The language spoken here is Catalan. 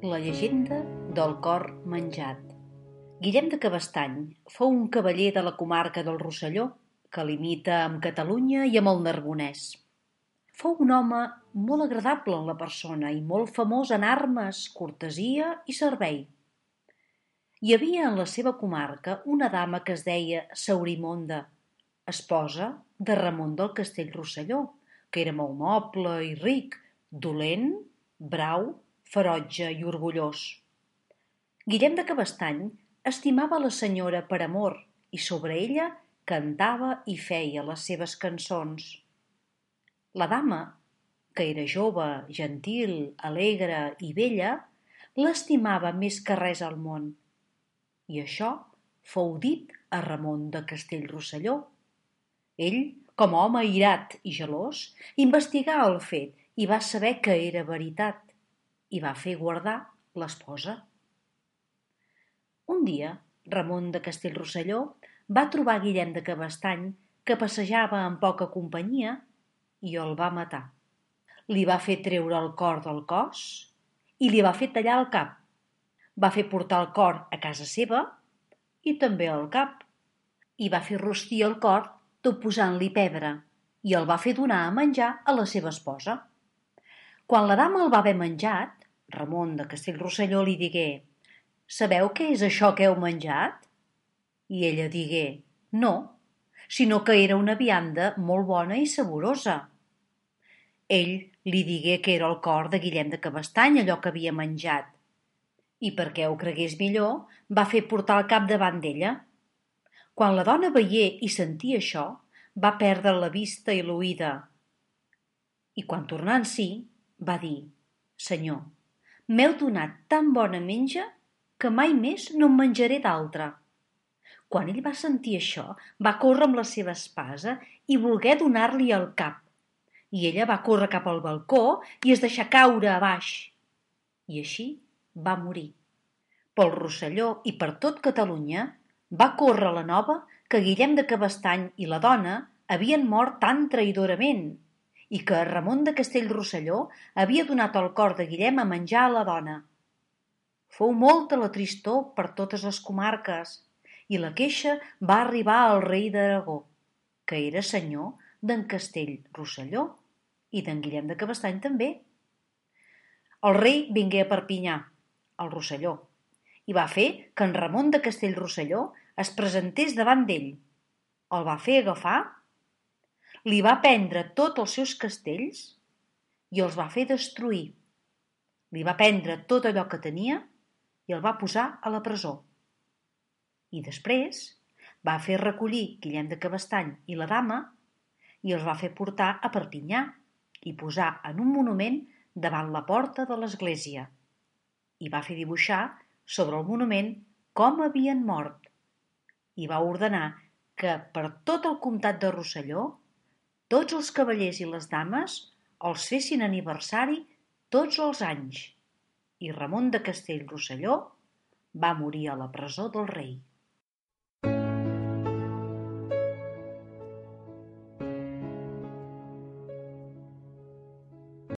La llegenda del cor menjat. Guillem de Cabestany fou un cavaller de la comarca del Rosselló, que limita amb Catalunya i amb el Narbonès. Fou un home molt agradable en la persona i molt famós en armes, cortesia i servei. Hi havia en la seva comarca una dama que es deia Saurimonda, esposa de Ramon del Castell Rosselló, que era molt noble i ric, dolent, brau ferotge i orgullós. Guillem de Cabestany estimava la senyora per amor i sobre ella cantava i feia les seves cançons. La dama, que era jove, gentil, alegre i bella, l'estimava més que res al món. I això fou dit a Ramon de Castellrosselló. Ell, com a home irat i gelós, investigà el fet i va saber que era veritat i va fer guardar l'esposa. Un dia, Ramon de Castellrosselló va trobar Guillem de Cabestany que passejava amb poca companyia i el va matar. Li va fer treure el cor del cos i li va fer tallar el cap. Va fer portar el cor a casa seva i també el cap. I va fer rostir el cor tot posant-li pebre i el va fer donar a menjar a la seva esposa. Quan la dama el va haver menjat, Ramon de Castellrosselló li digué «Sabeu què és això que heu menjat?» I ella digué «No, sinó que era una vianda molt bona i saborosa». Ell li digué que era el cor de Guillem de Cabestany allò que havia menjat i perquè ho cregués millor va fer portar el cap davant d'ella. Quan la dona veié i sentia això, va perdre la vista i l'oïda. I quan tornà en si, va dir, Senyor, M'heu donat tan bona menja que mai més no en menjaré d'altra. Quan ell va sentir això, va córrer amb la seva espasa i volgué donar-li el cap. I ella va córrer cap al balcó i es deixà caure a baix. I així va morir. Pel Rosselló i per tot Catalunya va córrer la nova que Guillem de Cabestany i la dona havien mort tan traïdorament i que Ramon de Castellrosselló havia donat el cor de Guillem a menjar a la dona. Fou molta la tristor per totes les comarques i la queixa va arribar al rei d'Aragó, que era senyor d'en Castell Rosselló i d'en Guillem de Cabestany també. El rei vingué a Perpinyà, al Rosselló, i va fer que en Ramon de Castellrosselló es presentés davant d'ell. El va fer agafar li va prendre tots els seus castells i els va fer destruir. Li va prendre tot allò que tenia i el va posar a la presó. I després va fer recollir Guillem de Cabestany i la dama i els va fer portar a Perpinyà i posar en un monument davant la porta de l'església. I va fer dibuixar sobre el monument com havien mort i va ordenar que per tot el comtat de Rosselló tots els cavallers i les dames els fessin aniversari tots els anys i Ramon de Castell-Rosselló va morir a la presó del rei.